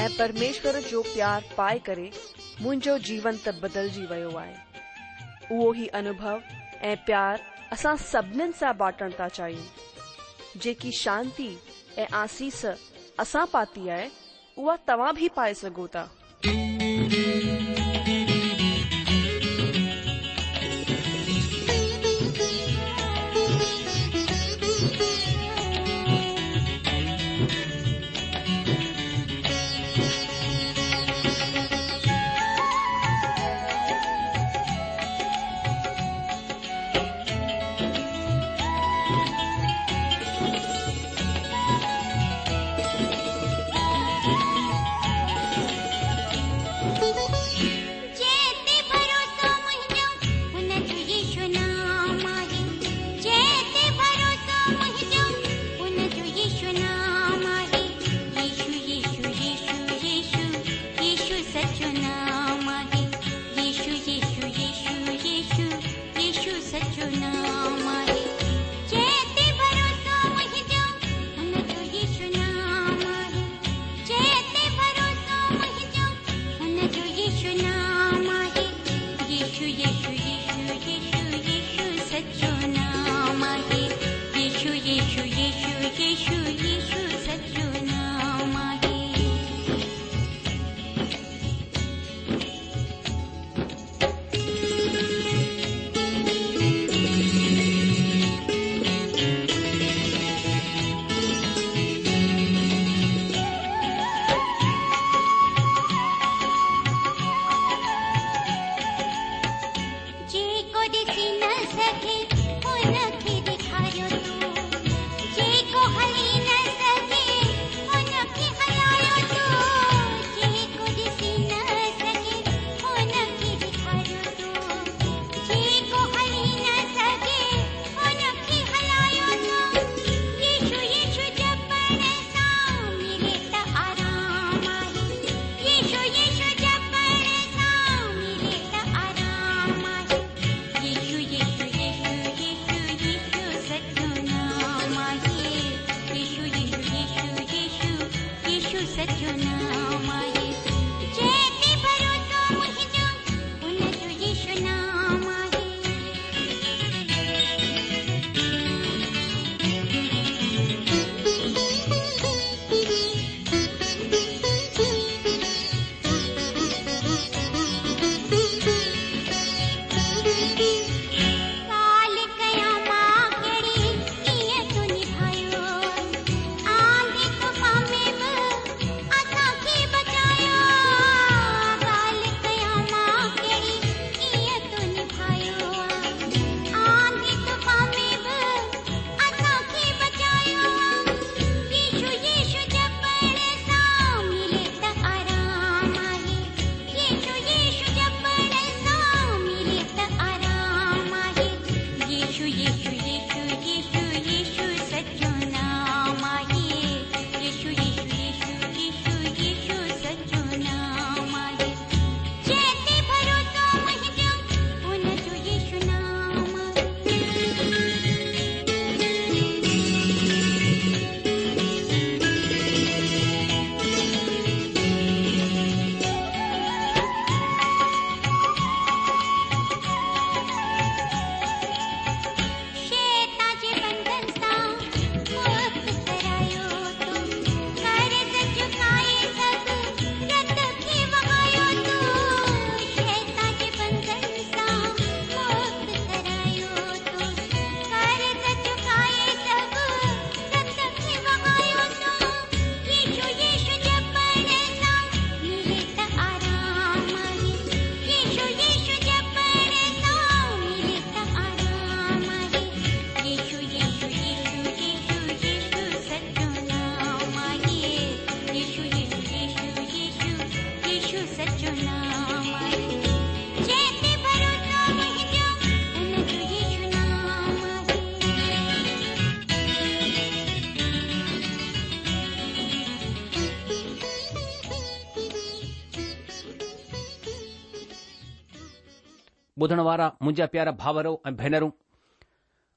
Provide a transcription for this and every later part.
ऐं परमेश्वर जो प्यार पाए करे मुंहिंजो जीवन त बदल वियो आहे उहो ई अनुभव ऐं प्यार असां सभिनीनि सां बाटण था चाहियूं जेकी शांती ऐं आसीस असां पाती आहे उहा तव्हां बि पाए सघो था ॿुधण वारा मुंहिंजा प्यारा भाउरो ऐं भेनरूं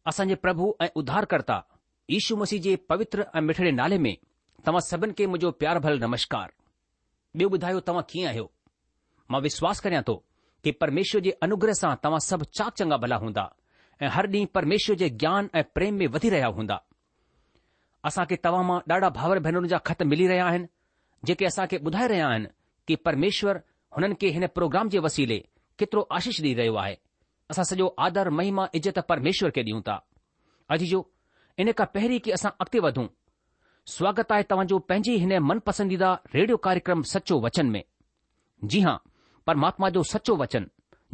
असांजे प्रभु ऐं उधारकर्ता यशु मसीह जे पवित्र ऐं मिठड़े नाले में तव्हां सभिनि खे मुंहिंजो प्यार भल नमस्कार ॿियो ॿुधायो तव्हां कीअं आहियो मां विश्वास करियां थो कि परमेश्वर जे अनुग्रह सां तव्हां सभु चाक चङा भला हूंदा ऐं हर डिहुं परमेश्वर जे ज्ञान ऐं प्रेम में वधी रहिया हूंदा असांखे तव्हां मां ॾाढा भाउर भेनरुनि जा ख़त मिली रहिया आहिनि जेके असांखे ॿुधाए रहिया आहिनि कि परमेश्वर हुननि खे हिन प्रोग्राम जे वसीले केतिरो आशीष ॾेई रहियो आहे असां सॼो आदर महिमा इज़त परमेश्वर खे ॾियूं था अजी जो इन खां पहिरीं की असां अॻिते वधूं स्वागत आहे तव्हां जो हिन मनपसंदीदा रेडियो कार्यक्रम सचो वचन में जी हां परमात्मा जो सचो वचन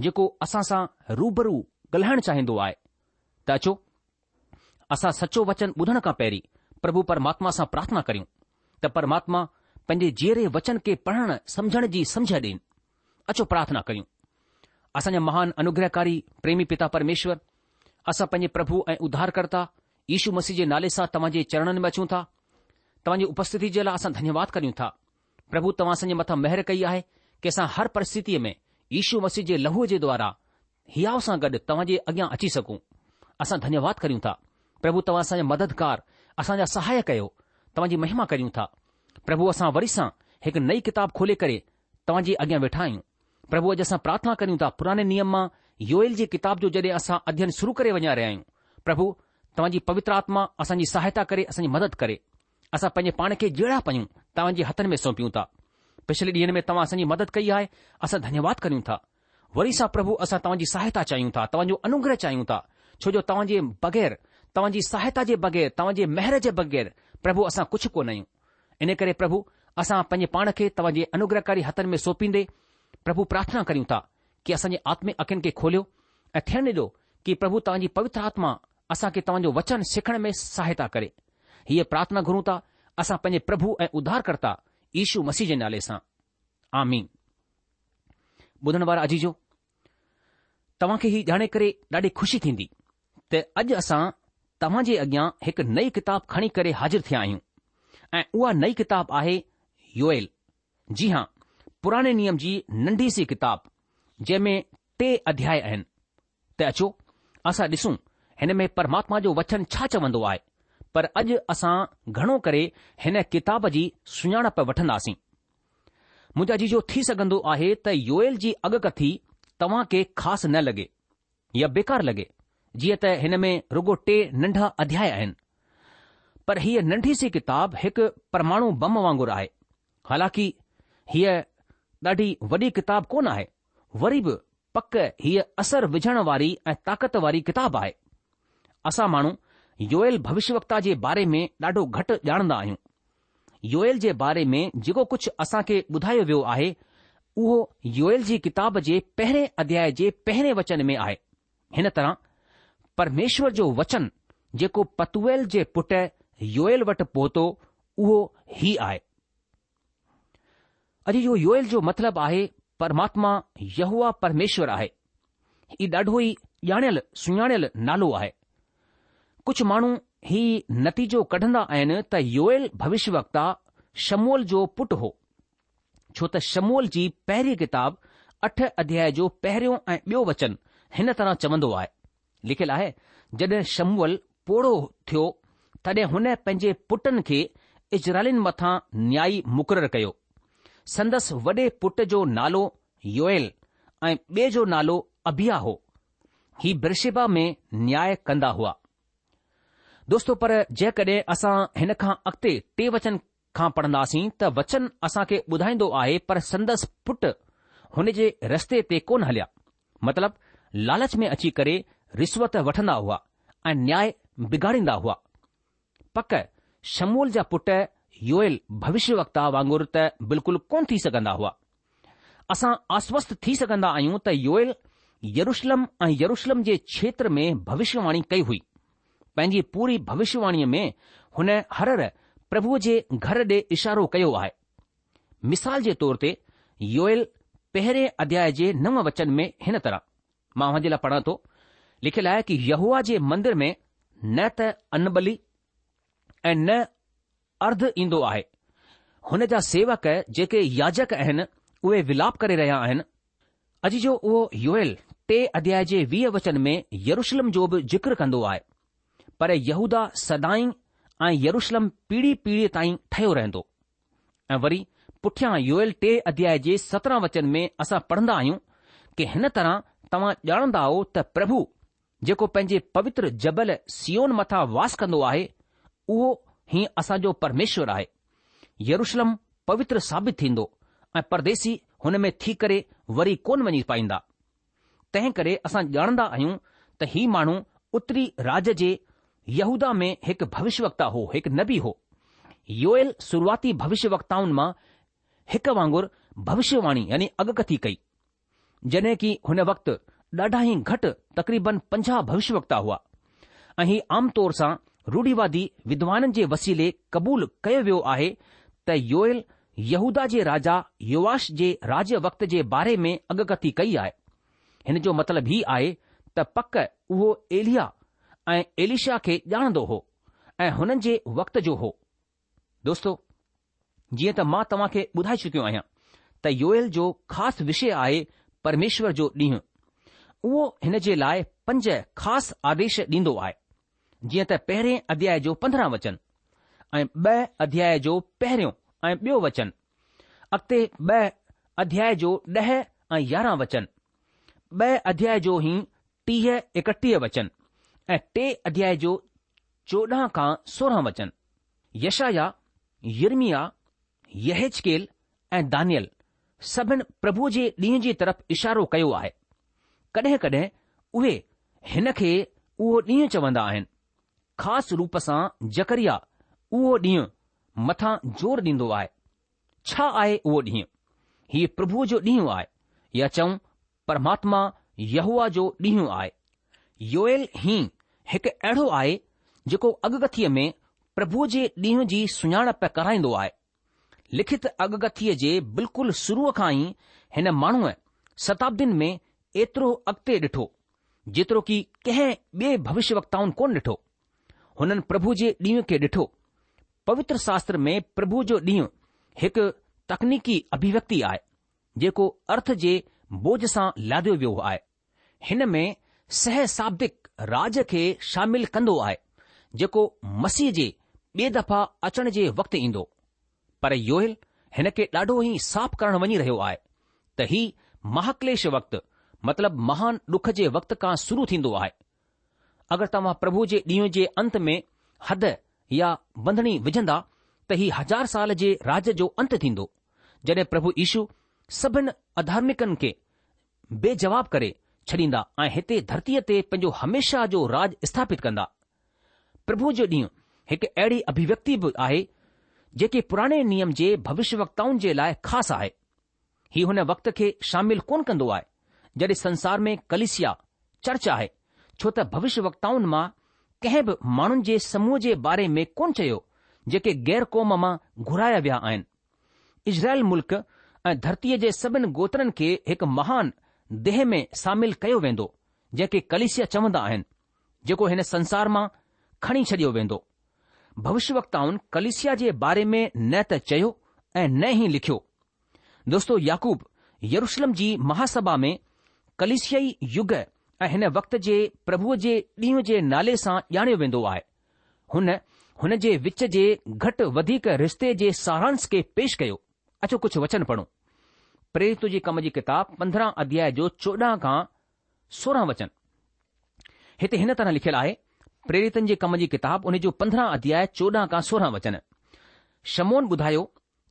जेको असां सां रूबरू ॻाल्हाइण चाहिंदो आहे त अचो असां सचो वचन ॿुधण खां पहिरीं प्रभु परमात्मा सां प्रार्थना करियूं त परमात्मा पंहिंजे जीअे वचन खे पढ़ण समुझण जी समुझ ॾेई अचो प्रार्थना करियूं असांजा महान अनुग्रहकारी प्रेमी पिता परमेश्वर असां पंहिंजे प्रभु ऐं उधारकर्ता ईशू मस्ीद जे नाले सां तव्हांजे चरणनि में अचूं था तव्हांजी उपस्थिति जे लाइ असां धन्यवाद करियूं था प्रभु तव्हां असांजे मथां महिर कई आहे कि असां हर परिस्थितीअ में यशू मसिद जे लहूअ जे द्वारा हिया सां गॾु तव्हां जे अॻियां अची सघूं असां धन्यवाद करियूं था प्रभु तव्हां असांजा मददगार असांजा सहायक कयो तव्हांजी महिमा करियूं था प्रभु असां वरी सां हिकु नई किताब खोले करे तव्हां जे अॻियां वेठा आहियूं પ્રભુ આજેસા પ્રાર્થના કરું તા પુરાને નિયમમાં યુએલજી કિતાબ જો જડે અસા અધ્યયન શરુ કરે વણા રહ્યા હૈયું પ્રભુ તમજી પવિત્રાત્મા અસાની સહાયતા કરે અસાની મદદ કરે અસા પણે પાણે કે જીડા પયું તા તમજી હથન મે સોપીું તા પછલે ડીન મે તવા સની મદદ કઈ આય અસા ધન્યવાદ કરું તા વરીસા પ્રભુ અસા તમજી સહાયતા ચાહ્યું તા તવજો અનુગ્રહ ચાહ્યું તા છો જો તવાજે બગેર તમજી સહાયતા જે બગેર તવાજે મહેરજ બગેર પ્રભુ અસા કુછ કો નહી ઇને કરે પ્રભુ અસા પણે પાણે કે તવાજે અનુગ્રહકારી હથન મે સોપીંદે प्रभु प्रार्थना करूं था कि असांजे आत्मिक अखियुनि खे खोलियो ऐं थियण ॾिजो कि प्रभु तव्हांजी पवित्र आत्मा असांखे तव्हांजो वचन सिखण में सहायता करे हीअ प्रार्थना घुरूं था असां पंहिंजे प्रभु ऐं उधारकर्ता ईशू मसीह जे नाले सां आमीन ॿुधण वारा अजीजो जो तव्हां खे हीउ ॼाणे करे ॾाढी ख़ुशी थींदी त अॼु असां तव्हां जे अॻियां हिकु नई किताब खणी करे हाज़िर थिया आहियूं ऐं उहा नई किताब आहे योल जी हां पुराणे नियम जी नंढी सी किताब जंहिं में टे अध्याय आहिनि त अचो असां ॾिसूं हिन में परमात्मा जो वचन छा चवंदो आहे पर अॼु असां घणो करे हिन किताब जी सुञाणप वठंदासीं मुंहिंजा जीजो थी सघंदो आहे त योयल जी अॻकथी तव्हां खे ख़ासि न लॻे या बेकार लॻे जीअं त हिन में रुगो टे नंढा अध्याय आहिनि पर हीअ नंढी सी किताब हिकु परमाणु बम वांगुरु आहे हालांकि हीअ ॾाढी वॾी किताबु कोन आहे वरी बि पक हीअ असर विझण वारी ऐं ताक़त वारी किताबु आहे असां माण्हू योएल भविष्यवता जे बारे में ॾाढो घटि ॼाणंदा आहियूं योयल जे बारे में जेको कुझु असां खे ॿुधायो वियो आहे उहो योयल जी किताब जे पहिरें अध्याय जे पहिरें वचन में आहे हिन तरह परमेश्वर जो वचन जेको पतुवेल जे पुट योयल वटि पहुतो उहो ई आहे अॼु जो योयल जो मतिलबु आहे परमात्मा यहुआ परमेश्वर आहे हीउ ॾाढो ई ॼाणियल सुञाणियल नालो आहे कुझु माण्हू ही नतीजो कढंदा आहिनि त योयल भविष्य वक्ता शमोल जो पुटु हो छो त शमोल जी पहिरीं किताब अठ अध्याय जो पहिरियों ऐं ॿियो वचन हिन तरह चवंदो आहे लिखियलु आहे जड॒हिं शमूअल पोड़ो थियो तॾहिं हुन पंहिंजे पुटनि खे इजराइलिन मथां न्याई मुक़ररु कयो संदस वॾे पुट जो नालो योयल ऐं ॿिए जो नालो अभिया हो ही बिरशिबा में न्याय कंदा हुआ दोस्तो पर जेकॾहिं असां हिन खां अॻिते टे वचन खां पढ़ंदासीं त वचन असां खे ॿुधाईंदो आहे पर संदसि पुट हुन जे रस्ते ते कोन हलिया मतिलब लालच में अची करे रिश्वत वठंदा हुआ ऐं न्याय बिगाड़ींदा हुआ पक शमूल जा पुट यल भविष्यवक्ता वांगुरु त बिल्कुलु कोन थी सघंदा हुआ असां आस्वस्थ थी सघंदा आहियूं त योयल यरुषलम ऐं यरुशलम जे क्षेत्र में भविष्यवाणी कई हुई पंहिंजी पूरी भविष्यवाणीअ में हुन हर प्रभु जे घर ॾे इशारो कयो आहे मिसाल जे तौर ते योयल पहिरें अध्याय जे नव वचन में हिन तरह मां हुनजे लाइ पढ़ां थो लिखियलु आहे कि यहुआ जे मंदिर में न त अनबली ऐं न अर्ध ईंदो आहे हुन जा सेवक जेके याजक आहिनि उहे विलाप करे रहिया आहिनि अॼु जो उहो यूएल टे अध्याय जे वीह वचन में यरुशलम जो बि जिक्र कंदो आहे पर यहूदा सदाई ऐं यरुशलम पीढ़ी पीढ़ी ताईं ठयो रहंदो ऐं वरी पुठियां यूअल टे अध्याय जे सत्रहं वचन में असां पढ़ंदा आहियूं कि हिन तरह तव्हां ॼाणंदा त प्रभु जेको पंहिंजे पवित्र जबल सियोन मथां वास कंदो आहे उहो असां जो परमेश्वर आहे यरुशलम पवित्र साबित थींदो ऐं परदेसी हुन में थी करे वरी कोन वञी पाईंदा तंहिं करे असां ॼाणंदा आहियूं त हीउ माण्हू उत्तरी राज्य जे यहूदा में हिकु भविष्यवक्ता हो हिकु नबी हो योयल शुरुआती भविष्यवकताउनि मां हिकु वांगुर भविष्यवाणी यानी अॻकथी कई जॾहिं की हुन वक़्तु ॾाढा ई घटि तकरीबन पंजाह भविष्य वक्ता हुआ ऐं हीउ आमतौर सां रूढीवादी विद्वाननि जे वसीले कबूल कयो वियो आहे त योयल यहूदा जे राजा युवाश जे राज्य वक़्त जे बारे में अगकथी कई आहे हिन जो मतिलब हीउ आहे त पक उहो एलिया ऐं एलिशा खे ॼाणंदो हो ऐं हुननि जे वक़्त जो हो दोस्तो जीअं त मां तव्हां खे ॿुधाए चुकियो आहियां त योयल जो ख़ासि विषय आहे परमेश्वर जो ॾींहुं उहो हिन जे लाइ पंज ख़ासि आदेश ॾींदो आहे जीअं त पहिरियों अध्याय जो पंद्रहं वचन ऐं ब॒ अध्याय जो पहरियों ऐं ॿियो वचन अॻिते ॿ अध्याय जो ॾह ऐं यारहं वचन ब॒ अध्याय जो ई टीह एकटीह वचन ऐं टे अध्याय जो चोॾहं खां सोरहं वचन यश यर्मिया यकेल ऐं दानियल सभिनी प्रभु जे ॾींहुं जी तरफ़ इशारो कयो आहे कड॒हिं कड॒हिं उहे हिन खे उहो ॾींहुं आहिनि ख़ासि रूप सां जकरिया उहो ॾींहुं मथां ज़ोर ॾींदो आहे छा आहे उहो ॾींहुं हीउ प्रभुअ जो ॾींहुं आहे या चऊं परमात्मा यहूआ जो ॾींहुं आहे योयल ही हिकु अहिड़ो आहे जेको अगगथीअ में प्रभुअ जे ॾींहुं जी सुञाणप कराईंदो आहे लिखित अगगथीअ जे बिल्कुलु शुरूअ खां ई हिन माण्हूअ शताब्दीनि में एतिरो अॻिते ॾिठो जेतिरो की कंहिं ॿिए भविष्यवक्ताऊं कोन ॾिठो हुननि प्रभु जे ॾींहुं खे ॾिठो पवित्र शास्त्र में प्रभु जो ॾींहुं हिकु तकनीकी अभिव्यक्ति आहे जेको अर्थ जे बोझ सां लाधियो वियो आहे हिन में सह शाब्दिक राज खे शामिल कंदो आहे जेको मसीह जे ॿिए दफ़ा अचण जे वक़्तु ईंदो पर योल हिन खे ॾाढो ई साफ़ करणु वञी रहियो आहे त हीउ महाक्लेश वक़्तु मतिलब महान डुख जे वक़्त खां शुरू थींदो आहे अगरि तव्हां प्रभु जे ॾींहं जे अंत में हद या बंधणी विझंदा त ही हज़ार साल जे राज जो अंत थींदो जॾहिं प्रभु यीशु सभिनि अधार्मिकनि खे बेजवाब करे छॾींदा ऐं हिते धरतीअ ते पंहिंजो हमेशा जो राज स्थापित कंदा प्रभु जो ॾींहुं हिकु अहिड़ी अभिव्यक्ति बि आहे जेके पुराणे नियम जे भविष्यवक्ताउनि जे लाइ ख़ासि आहे हीउ हुन वक़्त खे शामिल कोन कंदो आहे जॾहिं संसार में कलिसिया चर्च आहे छो त वक्ताउनि मां कंहिं बि माण्हुनि जे समूह जे बारे में कोन चयो जेके गैर क़ौम मां घुराया विया आहिनि इज़राइल मुल्क़ ऐं धरतीअ जे सभिनि गोत्रनि खे हिकु महान देह में शामिल कयो वेंदो जेके कलिसिया चवंदा आहिनि जेको हिन संसार मां खणी छडि॒यो वेंदो वक्ताउनि कलिसिया जे बारे में न त चयो ऐं न ई लिखियो दोस्तो याक़ूब यरुशलम जी महासभा में कलिसियाई युग ऐं हिन वक़्त जे प्रभुअ जे ॾींहुं जे नाले सां ॼाणियो वेंदो आहे हुन हुन जे विच जे घटि वधीक रिश्ते जे सारांस खे पेश कयो अचो कुझु वचन पढ़ो प्रेरित जे कम जी किताबु पंद्रहं अध्याय जो चोॾहं खां सोरहं वचन हिते हिन तरह लिखियलु आहे प्रेरितन जे कम जी किताबु हुन जो पंद्रहं अध्याय चोॾहं खां सोरहं वचन समोन ॿुधायो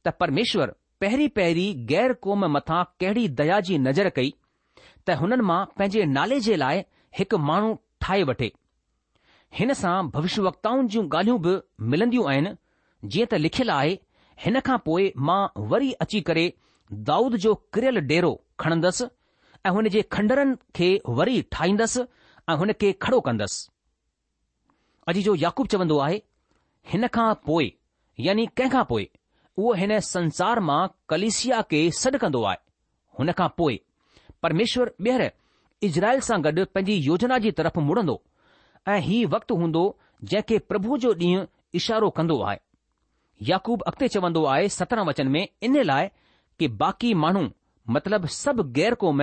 त परमेश्वर पहिरीं पहिरीं गैर क़ौम मथां कहिड़ी दया जी नज़र कई त हुननि मां पंहिंजे नाले जे लाइ हिकु माण्हू ठाहे वठे हिन सां भविष्य वक्ताउनि जूं ॻाल्हियूं बि मिलंदियूं आहिनि जीअं त लिखियलु आहे हिन खां पोइ मां वरी अची करे दाऊद जो किरियल डेरो खणंदसि ऐं हुन जे खंडरनि खे वरी ठाहींदसि ऐं हुन खे खड़ो कंदसि अॼु जो याकूब चवंदो आहे हिन खां पोइ यानी कंहिंखां पोइ उहो हिन संसार मां कलिसिया खे सॾु कंदो आहे हुन खां पोइ परमेश्वर ॿीहर इज़राइल सां गॾु पंहिंजी योजना जी तरफ़ मुड़ंदो ऐं ही वक़्तु हूंदो जंहिंखे प्रभु जो ॾींहुं इशारो कंदो आहे याकूब अॻिते चवंदो आहे सत्रहं वचन में इन लाइ कि बाक़ी माण्हू मतिलब सभु ग़ैर क़ौम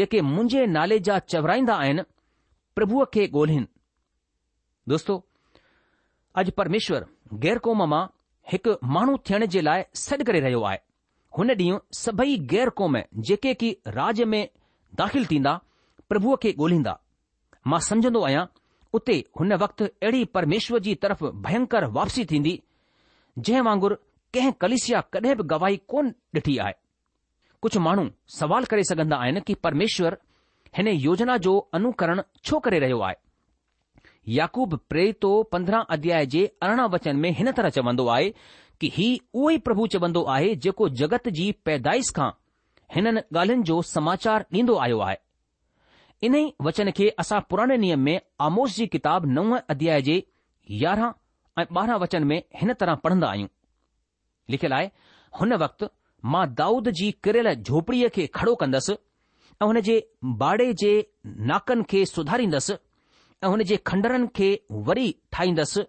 जेके मुंहिंजे नाले जा चवराईंदा आहिनि प्रभुअ खे गोल्हिनि दोस्तो अॼु परमेश्वर ग़ैर क़ौम मां हिकु माण्हू थियण जे लाइ सॾु करे रहियो आहे हुन ॾींहुं सभई ग़ैर क़ौम जेके की राज में दाखिल थींदा प्रभुअ खे ॻोल्हींदा मां समझंदो आहियां उते हुन वक़्तु अहिड़ी परमेश्वर जी तरफ़ भयंकर वापसी थींदी जंहिं वांगुरु कंहिं कलिसिया कॾहिं बि गवाही कोन ॾिठी आहे कुझु माण्हू सवाल करे सघंदा आहिनि कि परमेश्वर हिन योजना जो अनुकरण छो करे रहियो आहे याकूब प्रेरितो पंद्रहं अध्याय जे अरिड़हं वचन में हिन तरह चवंदो आहे कि हीउ उहो ई प्रभु चवंदो आहे जेको जगत जी पैदाइश खां हिननि ॻाल्हियुनि जो समाचार ॾींदो आयो आहे इन ई वचन खे असां पुराणे नियम में आमोस जी किताब नव अध्याय जे यारह ऐं ॿारहां वचन में हिन तरह पढ़न्दा आहियूं लिखियलु आहे हुन वक़्तु मां दाऊद जी किरयल झोपड़ीअ खे खड़ो कंदुसि ऐं हुन जे भाड़े जे नाकनि खे सुधारींदुसि ऐं हुन जे खंडरनि खे वरी ठाहींदुसि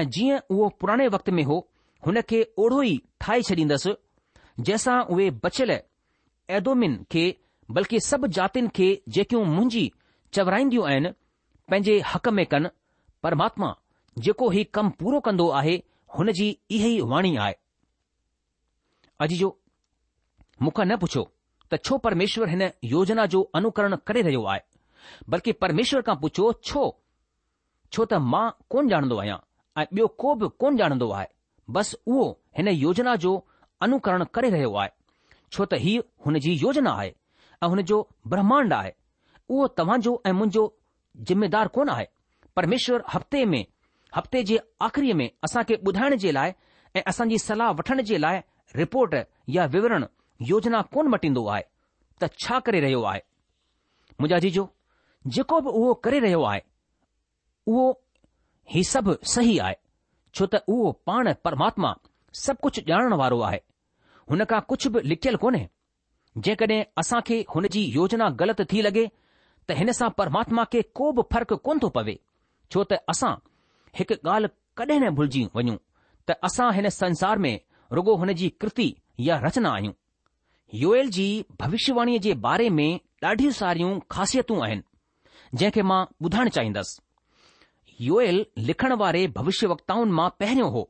ऐं जीअं उहो पुराणे वक़्त में हो हुन खे ओढ़ो ई ठाहे छॾींदुसि जंहिंसां उहे बचियल एडोमिन खे बल्कि सभु जातियुनि खे जेकियूं मुंहिंजी चवराईंदियूं आहिनि पंहिंजे हक़ में कनि परमात्मा जेको ही कमु पूरो कंदो आहे हुन जी इहा ई वाणी आहे अॼु जो मूंखां न पुछो त छो परमेश्वर हिन योजना जो अनुकरण करे रहियो आहे बल्कि परमेश्वर खां पुछो छो छो त मां कोन ॼाणंदो आहियां ऐं ॿियो को बि कोन ॼाणंदो आहे बसि उहो हिन योजना जो अनुकरण करे रहियो आहे छो त ही हुन जी योजना आहे ऐं हुन जो ब्रह्मांड आहे उहो तव्हांजो ऐं मुंहिंजो ज़िमेदार कोन आहे परमेश्वर हफ़्ते में हफ़्ते जे आख़िरीअ में असांखे ॿुधाइण जे लाइ ऐं असांजी सलाह वठण जे लाइ रिपोर्ट या विवरण योजना कोन मटींदो आहे त छा करे रहियो आहे मुंहिंजा जीजो जेको बि उहो करे रहियो आहे उहो ही सभु सही आहे छो त उहो पाण परमात्मा सभु कुझु ॼाणण वारो आहे हुन खां कुझु बि लिखियलु कोन्हे जे असां खे हुन जी योजना ग़लति थी लॻे त हिन सां परमात्मा खे को बि फ़र्क़ु कोन थो पवे छो त असां हिकु ॻाल्हि कॾहिं न भुलिजी वञूं त असां हिन संसार में रुगो हुन जी कृति या रचना आहियूं योयल जी भविष्यवाणीअ जे बारे में ॾाढियूं सारियूं ख़ासियतूं आहिनि जंहिंखे मां ॿुधाइण चाहींदसि योयल लिखण वारे भविष्य वक्ताउनि मां पहिरियों हो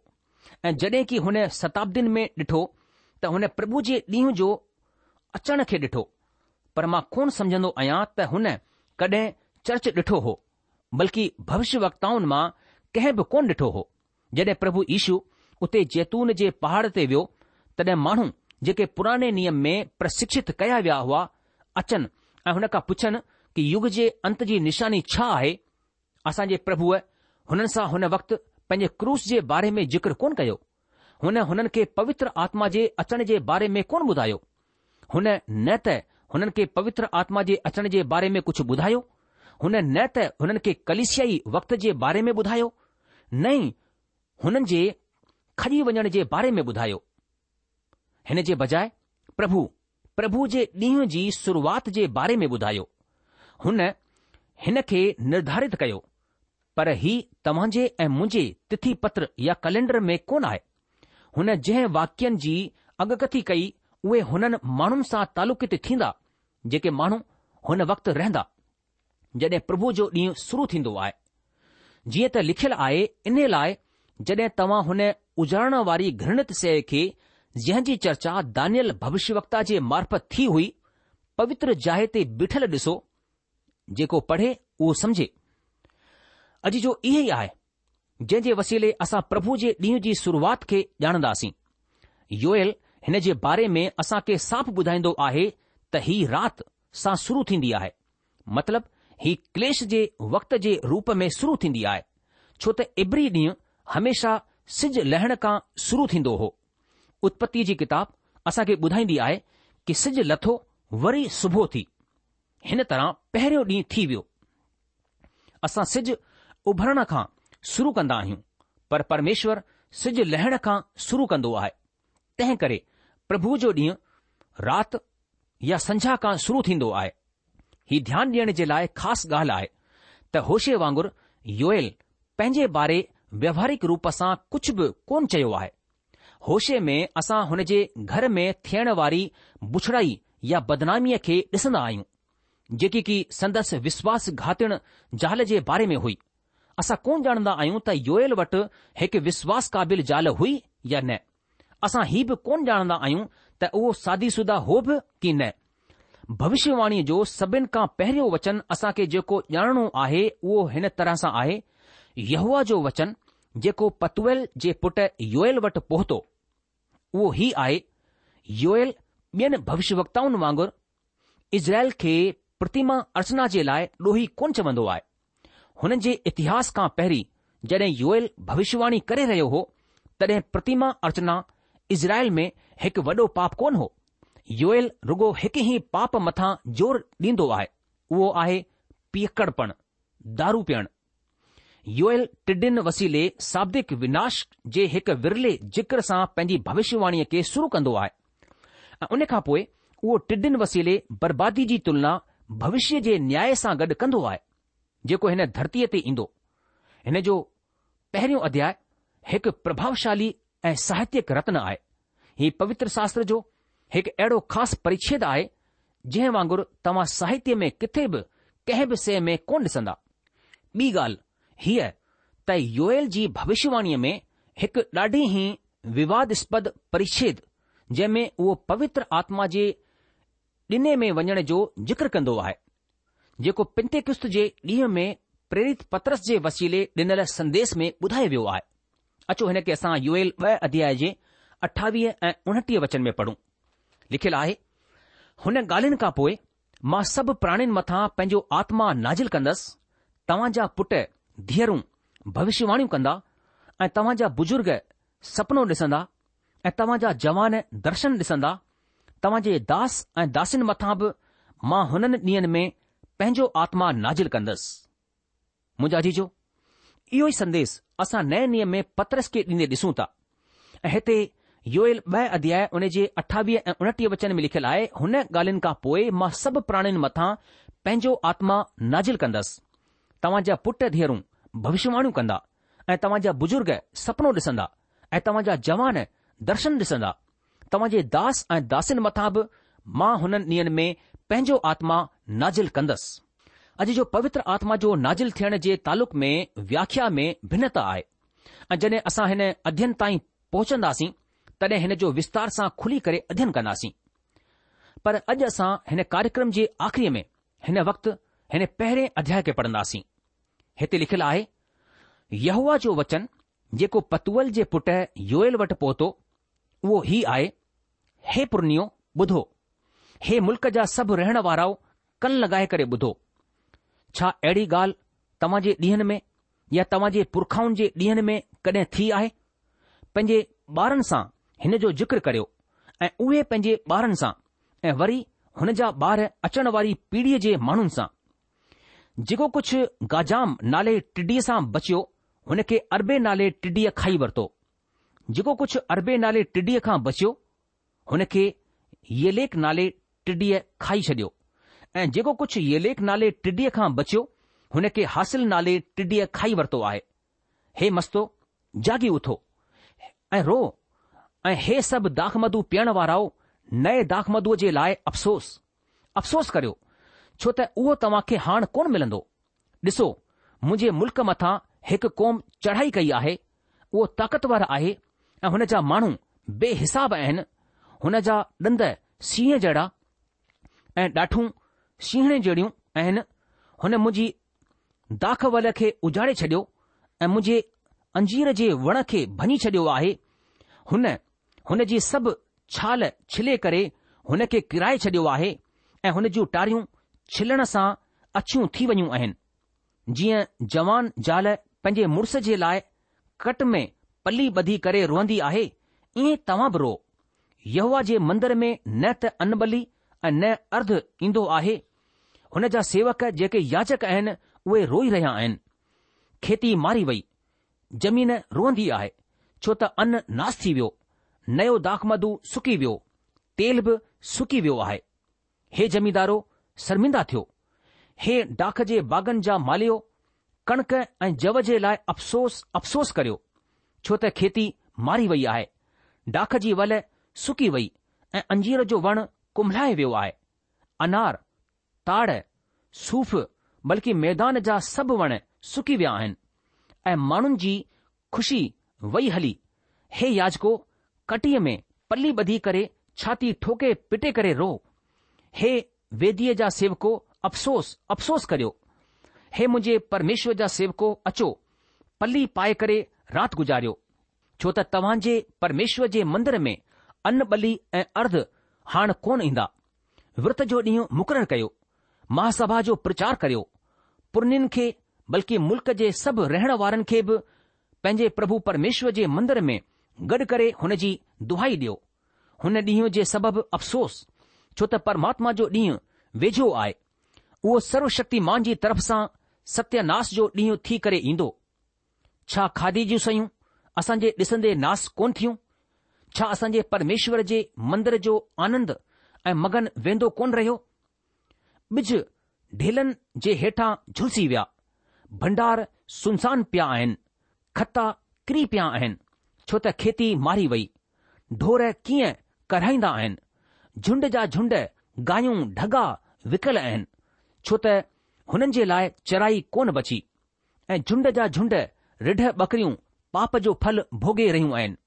ऐं जड॒हिं की हुन शताब्दीनि में ॾिठो हुन प्रभु जे ॾींहुं जो अचण खे ॾिठो पर मां कोन सम्झंदो आहियां त हुन कॾहिं चर्च ॾिठो हो बल्कि भविष्य वक्ताउनि मां कंहिं बि कोन ॾिठो हो जॾहिं प्रभु ईशू उते जैतून जे पहाड़ ते वियो तॾहिं माण्हू जेके पुराणे नियम में प्रशिक्षित कया विया हुआ अचनि ऐं हुन खां पुछनि कि युग जे अंत जी निशानी छा आहे असांजे प्रभुअ हुननि सां हुन वक़्तु पंहिंजे क्रूस जे बारे में जिक्र कोन कयो हुन हुननि खे पवित्र आत्मा जे अचण जे बारे में कोन ॿुधायो हुन न त हुननि खे पवित्र आत्मा जे अचण जे बारे में कुझु ॿुधायो हुन न त हुननि खे कलिशियाई वक्त जे बारे में ॿुधायो न ई हुननि जे खजी वञण जे बारे में ॿुधायो हिन जे बजा प्रभु प्रभु जे ॾींहुं जी शुरुआति जे बारे में ॿुधायो हुन खे निर्धारित कयो पर हीउ तव्हांजे ऐं मुंहिंजे तिथि पत्र या कैलेंडर में कोन आहे हुन जंहिं वाक्यनि जी अगकथी कई उहे हुननि माण्हुनि सां तालुकित थींदा जेके माण्हू हुन वक़्तु रहंदा जॾहिं प्रभु जो ॾींहुं शुरू थींदो आहे जीअं त लिखियलु आहे इन लाइ जॾहिं तव्हां हुन उजाड़ वारी घृणित शइ खे जहिंजी चर्चा दानियल भविष्यवक्ता जे मार्फत थी हुई पवित्र जाइ ते बीठल ॾिसो जेको पढ़े उहो समझे अॼु जो इहो ई आहे जंहिं जे वसीले असां प्रभु जे ॾींहुं जी शुरूआत खे ॼाणंदासीं योयल हिन जे बारे में असां खे साफ़ ॿुधाईंदो आहे त ही राति सां शुरू थींदी आहे मतिलब ही क्लेश जे वक़्त जे रूप में शुरू थींदी आहे छो त इबरी ॾींहुं हमेशा सिज लहण खां शुरू थींदो हो उत्पति जी किताब असां खे ॿुधाईंदी आहे कि सिज लथो वरी सुबुह थी हिन तरह पहिरियों ॾींहुं थी वियो असां सिज उभरण खां शुरू कंदा आहियूं पर परमेश्वर सिज लहण खां शुरू कंदो आहे तंहिं करे प्रभु जो ॾींहुं राति या संझा खां शुरू थींदो आहे ही ध्यानु ॾियण जे लाइ ख़ासि ॻाल्हि आहे त होशे वांगुरु योयल पंहिंजे बारे व्यवहारिक रूप सां कुझु बि कोन चयो आहे होशे में असां हुन जे घर में थियण वारी बुछड़ाई या बदनामीअ खे ॾिसंदा आहियूं जेकी की संदसि विश्वासु घातण ज़ाल जे बारे में हुई असां कोन ॼाणंदा आहियूं त योयल वटि हिकु विश्वास क़ाबिल ज़ाल हुई या न असां हीउ बि कोन ॼाणंदा आहियूं त उहो सादी सुदा हो बि की न भविष्यवाणी जो सभिनि खां पहिरियों वचन असां खे जेको ॼाणणो आहे उहो हिन तरह सां आहे यहवा जो वचन जेको पतुअल जे पुट योयल वटि पहुतो उहो ई आहे योयल ॿियनि भविष्य वक्ताउनि वांगुर इज़राइल खे प्रतिमा अर्चना जे लाइ ॾोही कोन चवंदो आहे हुननि जे इतिहास खां पहिरीं जड॒हिं योयल भविष्यवाणी करे रहियो हो तड॒हिं प्रतिमा अर्चना इज़राइल में हिकु वॾो पाप कोन हो योएयल रुगो हिकु ई पाप मथां ज़ोर ॾींदो आहे उहो आहे पीअकड़प दारू पिणु योएल टिडिन वसीले शाब्दिक विनाश जे हिकु विरले जिक्र सां पंहिंजी भविष्यवाणीअ खे शुरू कंदो आहे ऐं उन खां पोइ उहो टिडिन वसीले बर्बादी जी तुलना भविष्य जे न्याय सां गॾु कंदो आहे जेको हिन धरतीअ ते ईंदो हिन जो पहिरियों अध्याय हिकु प्रभावशाली ऐं साहित्यक रत्न आहे हीउ पवित्र शास्त्र जो हिकु अहिड़ो ख़ासि परिच्छेद आहे जंहिं वांगुरु तव्हां साहित्य में किथे बि कंहिं बि शइ में कोन ॾिसंदा ॿी ॻाल्हि हीअ त योयल जी भविष्यवाणीअ में हिकु ॾाढी ई विवादस्पद परिच्छेद जंहिं में उहो पवित्र आत्मा जे ॾिने में वञण जो जिक्र कंदो आहे जेको पिंते किस्त जे ॾींहं में प्रेरित पत्रस जे वसीले ॾिनल संदेश में ॿुधायो वियो आहे अचो हिन खे असां यू एल ॿ अध्याय जे अठावीह ऐं उणटीह वचन में पढ़ूं लिखियलु आहे हुन ॻाल्हियुनि खां पोइ मां सभु प्राणियुनि मथां पंहिंजो आत्मा नाज़िल कंदुसि तव्हां जा पुट धीअरूं भविष्यवाणियूं कंदा ऐं तव्हां जा बुजुर्ग सपनो ॾिसंदा ऐं तव्हां जा जवान दर्शन ॾिसंदा तव्हां जे दास ऐं दासियुनि मथां बि मां हुननि ॾींहनि में पंहिंजो आत्मा नाज़िल कंदसि मुंहिंजा जीजो इहो ई संदेश असां नए नियम में पत्रस खे ॾींदे ॾिसूं था ऐं हिते यो अध्याय उन जे अठावीह ऐं उणटीह वचन में लिखियलु आहे हुन ॻाल्हियुनि खां पोइ मां सभु प्राणियुनि मथां पंहिंजो आत्मा नाज़िल कंदसि तव्हां जा पुट धीअरूं भविष्यवाणियूं कंदा ऐं तव्हां जा बुजुर्ग सपनो ॾिसंदा ऐं तव्हां जा जवान दर्शन ॾिसंदा तव्हां जे दास ऐं दासिन मथां बि मां हुननि ॾींहनि में पंहिंजो आत्मा नाज़िल कंदसि अॼु जो पवित्र आत्मा जो नाज़िल थियण जे तालुक़ में व्याख्या में भिन्नता आहे ऐं जॾहिं असां हिन अध्यन ताईं पहुचंदासीं तॾहिं हिन जो विस्तार सां खुली करे अध्यन कंदासीं पर अॼु असां हिन कार्यक्रम जे आख़िरी में हिन वक़्तु हिन पहिरें अध्याय खे पढ़ंदासीं हिते लिखियलु आहे यहवा जो वचन जेको पतुअल जे पुटु योयल वटि पहुतो उहो ई आहे हे पुर्नियो ॿुधो हे मुल्क़ जा सभु रहण वाराओ कन लॻाए करे ॿुधो छा अहिड़ी ॻाल्हि तव्हां जे ॾींहनि में या तव्हां जे पुरखाउनि जे ॾींहनि में कॾहिं थी आहे पंहिंजे ॿारनि सां हिन जो जिक्र करियो ऐं उहे पंहिंजे ॿारनि सां ऐं वरी हुन जा ॿार अचण वारी पीढ़ीअ जे माण्हुनि सां जेको कुझु गाजाम नाले टिडीअ सां बचियो हुन खे अरबे नाले टिडीअ खाई वरितो जेको कुझु अरबे नाले टिडीअ खां बचियो हुन खे येलेक नाले टिडीअ खाई छडि॒यो ऐं जेको कुझु येलेक नाले टिडीअ खां बचियो हुन खे हासिल नाले टिडीअ खाई वरितो आहे हे मस्तो जागी उथो ऐं रो ऐं हे सभु दाख मधु पीअण वाराओ नए दाख जे लाइ अफ़सोस अफ़सोस करियो छो त उहो तव्हां खे हाणे कोन मिलंदो ॾिसो मुंहिंजे मुल्क़ मथां हिकु क़ौम चढ़ाई कई आहे उहो ताक़तवर आहे ऐं हुन जा माण्हू बेहिसाब आहिनि हुन जा ॾंद सीह जहिड़ा ऐं ॾाठूं छणे जहिड़ियूं आहिनि हुन मुंहिंजी दाख वल खे उजाड़े छॾियो ऐं मुंहिंजे अंजीर जे वण खे भञी छडि॒यो आहे हुन हुन जी सभु छाल छिले करे हुन खे किराए छॾियो आहे ऐं हुन जूं टारियूं छिलण सां अछियूं थी वयूं आहिनि जीअं जवान ज़ाल पंहिंजे मुड़ुस जे लाइ कट में पली ॿधी करे रोअंदी आहे ईअं तव्हां बि रो यहवा जे मंदर में न त अनबली ऐं न अर्ध ईंदो आहे हुन जा सेवक जेके याचक आहिनि उहे रोई रहिया आहिनि खेती मारी वई जमीन रोअंदी आहे छो त अन नास थी वियो नयो डाखम सुकी वियो तेल बि सुकी वियो आहे हे जमीदारो शर्मिंदा थियो हे डाख जे बागनि जा मालियो कणिक ऐं जव जे लाइ अफ़सोस अफ़सोस करियो छो त खेती मारी वई आहे डाख जी वल सुकी वई ऐं अंजीर जो वणु कुमलाए वियो आहे अनार ताड़ सूफ़ बल्कि मैदान जा सभु वण सुकी विया आहिनि ऐं माण्हुनि जी ख़ुशी वई हली हे याजको कटीअ में पल्ली ॿधी करे छाती ठोके पिटे करे रो हेदीअ जा सेवको अफ़सोस अफ़सोस करियो हे मुंहिंजे परमेश्वर जा सेवको अचो पल्ली पाए करे राति गुजारियो छो त तव्हांजे परमेश्वर जे मंदर में अन बली ऐं अर्ध हाण कोन ईंदा विर्त जो ॾींहुं मुक़ररु कयो महासभा जो प्रचार करियो पुर्निन खे बल्कि मुल्क़ जे सभु रहण वारनि खे बि पंहिंजे प्रभु परमेश्वर जे मंदर में गॾु करे हुन जी दुहाई ॾियो हुन ॾींहुं जे सबबि अफ़सोस छो त परमात्मा जो ॾींहुं वेझो आहे उहो सर्वशक्तिमान जी तरफ़ सां सत्यानास जो ॾींहुं थी करे ईंदो छा खादी जूं शयूं असांजे ॾिसंदे नास कोन थियूं छा असां जे परमेश्वर जे मंदर जो आनंद ऐं मगन वेंदो कोन रहियो बिज ढीलनि जे हेठां झुलसी विया भंडार सुनसान पिया आहिनि खता किरी पिया आहिनि छो त खेती मारी वई ढोर कीअं कराईंदा आहिनि झुंड जा झुंड गायूं ढगा विकल आहिनि छो त हुननि जे लाइ चराई कोन बची ऐं झुंड जा झुंड रिढ बकरियूं पाप जो फल भोगे॒ रहियूं आहिनि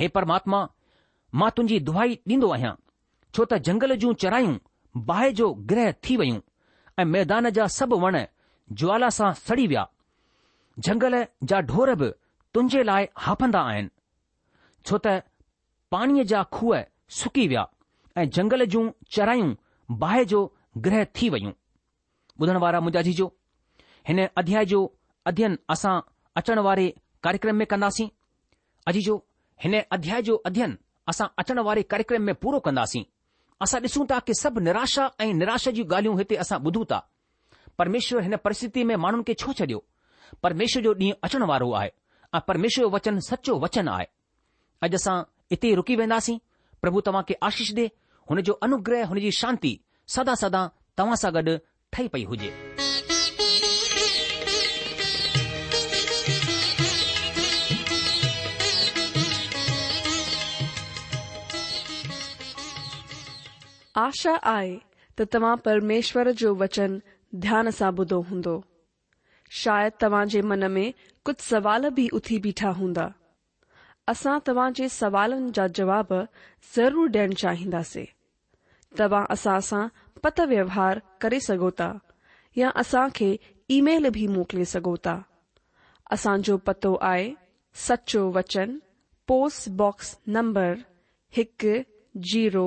हे परमात्मा मां तुंहिंजी दुआई ॾींदो आहियां छो त जंगल जूं चरायूं बाहि जो ग्रह थी वयूं ऐं मैदान जा सभु वण ज्वाला सां सड़ी विया झंगल जा ढोर बि तुंहिंजे लाइ हापंदा आहिनि छो त पाणीअ जा खूह सुकी विया ऐं झंगल जूं चरायूं बाहि जो ग्रह थी वयूं ॿुधण वारा मुंहिंजा अजीजो हिन अध्याय जो अध्ययन असां अचण वारे कार्यक्रम में कंदासीं अजीजो हिन अध्याय जो अध्ययन असां अचण वारे कार्यक्रम में पूरो कंदासीं असां ॾिसूं था कि सभु निराशा ऐं निरशा जी ॻाल्हियूं हिते असां ॿुधूं था परमेश्वर हिन परिस्थिती में माण्हुनि खे छो छॾियो परमेश्वर जो ॾींहुं अचण वारो आहे ऐं परमेश्वर जो वचन सचो वचन आहे अॼु असां इते ई रूकी वेंदासीं प्रभु तव्हां खे आशीष ॾे हुन जो अनुग्रह हुनजी शांती सदा सदा तव्हां सां गॾु ठही पई हुजे आशा आहे त तव्हां परमेश्वर जो वचन ध्यान सां ॿुधो हूंदो शायदि तव्हां जे मन में कुझु सवाल भी उथी बीठा हूंदा असां तव्हां सवालन सवालनि जा जवाब ज़रूर ॾियण चाहिंदासीं तव्हां असां सां पत व्यवहार करे सगोता या असां खे ईमेल भी मोकिले सगोता था जो पतो आए सचो वचन पोस्ट बॉक्स नंबर हिकु जीरो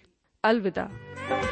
अलविदा